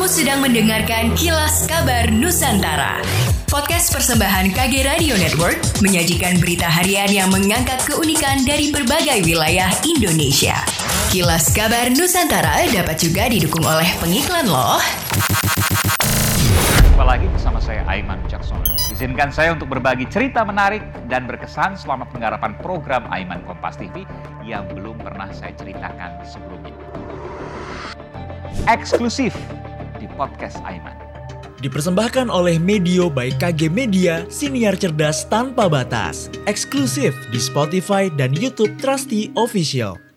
Kamu sedang mendengarkan Kilas Kabar Nusantara. Podcast persembahan KG Radio Network menyajikan berita harian yang mengangkat keunikan dari berbagai wilayah Indonesia. Kilas Kabar Nusantara dapat juga didukung oleh pengiklan loh. Jumpa lagi bersama saya Aiman Jackson. Izinkan saya untuk berbagi cerita menarik dan berkesan selama penggarapan program Aiman Kompas TV yang belum pernah saya ceritakan sebelumnya. Eksklusif podcast Aiman. Dipersembahkan oleh Medio by KG Media, siniar cerdas tanpa batas. Eksklusif di Spotify dan YouTube Trusty Official.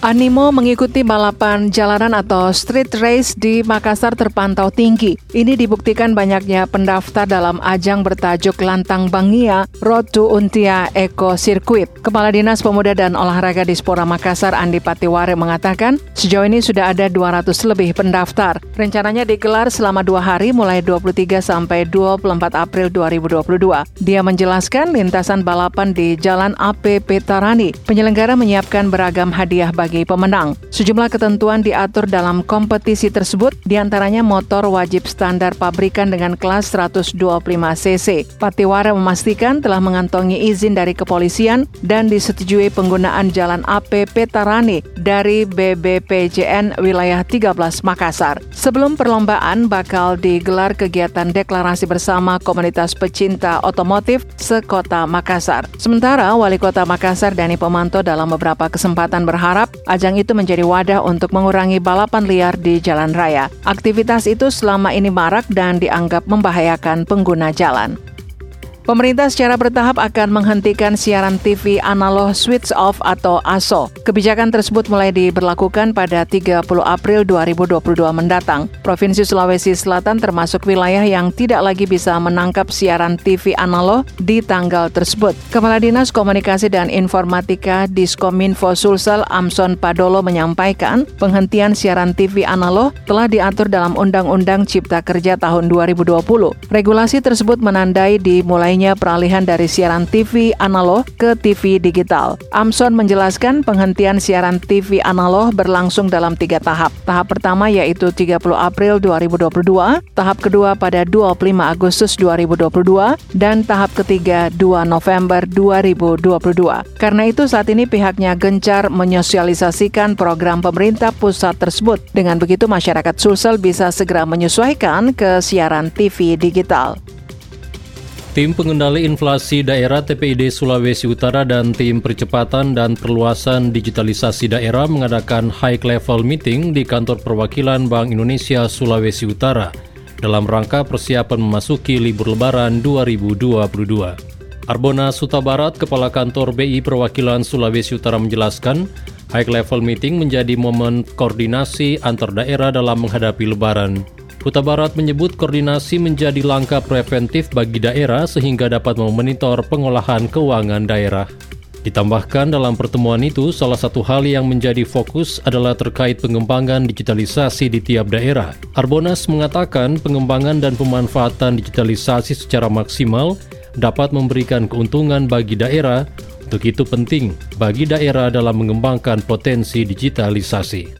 Animo mengikuti balapan jalanan atau street race di Makassar terpantau tinggi. Ini dibuktikan banyaknya pendaftar dalam ajang bertajuk Lantang Bangia Road to Untia Eco Circuit. Kepala Dinas Pemuda dan Olahraga di Spora Makassar Andi Patiware mengatakan sejauh ini sudah ada 200 lebih pendaftar. Rencananya digelar selama dua hari mulai 23 sampai 24 April 2022. Dia menjelaskan lintasan balapan di Jalan AP Petarani. Penyelenggara menyiapkan beragam hadiah bagi bagi pemenang. Sejumlah ketentuan diatur dalam kompetisi tersebut, di antaranya motor wajib standar pabrikan dengan kelas 125 cc. Patiwara memastikan telah mengantongi izin dari kepolisian dan disetujui penggunaan jalan AP Petarani dari BBPJN wilayah 13 Makassar. Sebelum perlombaan bakal digelar kegiatan deklarasi bersama komunitas pecinta otomotif sekota Makassar. Sementara Wali Kota Makassar Dani Pemanto dalam beberapa kesempatan berharap Ajang itu menjadi wadah untuk mengurangi balapan liar di jalan raya. Aktivitas itu selama ini marak dan dianggap membahayakan pengguna jalan. Pemerintah secara bertahap akan menghentikan siaran TV analog switch off atau ASO. Kebijakan tersebut mulai diberlakukan pada 30 April 2022 mendatang. Provinsi Sulawesi Selatan termasuk wilayah yang tidak lagi bisa menangkap siaran TV analog di tanggal tersebut. Kepala Dinas Komunikasi dan Informatika Diskominfo Sulsel Amson Padolo menyampaikan penghentian siaran TV analog telah diatur dalam Undang-Undang Cipta Kerja tahun 2020. Regulasi tersebut menandai dimulai adanya peralihan dari siaran TV analog ke TV digital. Amson menjelaskan penghentian siaran TV analog berlangsung dalam tiga tahap. Tahap pertama yaitu 30 April 2022, tahap kedua pada 25 Agustus 2022, dan tahap ketiga 2 November 2022. Karena itu saat ini pihaknya gencar menyosialisasikan program pemerintah pusat tersebut. Dengan begitu masyarakat Sulsel bisa segera menyesuaikan ke siaran TV digital. Tim Pengendali Inflasi Daerah TPID Sulawesi Utara dan Tim Percepatan dan Perluasan Digitalisasi Daerah mengadakan high level meeting di kantor perwakilan Bank Indonesia Sulawesi Utara dalam rangka persiapan memasuki libur lebaran 2022. Arbona Suta Barat, Kepala Kantor BI Perwakilan Sulawesi Utara menjelaskan, high level meeting menjadi momen koordinasi antar daerah dalam menghadapi lebaran. Kuta Barat menyebut koordinasi menjadi langkah preventif bagi daerah sehingga dapat memonitor pengolahan keuangan daerah. Ditambahkan dalam pertemuan itu, salah satu hal yang menjadi fokus adalah terkait pengembangan digitalisasi di tiap daerah. Arbonas mengatakan pengembangan dan pemanfaatan digitalisasi secara maksimal dapat memberikan keuntungan bagi daerah, untuk itu penting bagi daerah dalam mengembangkan potensi digitalisasi.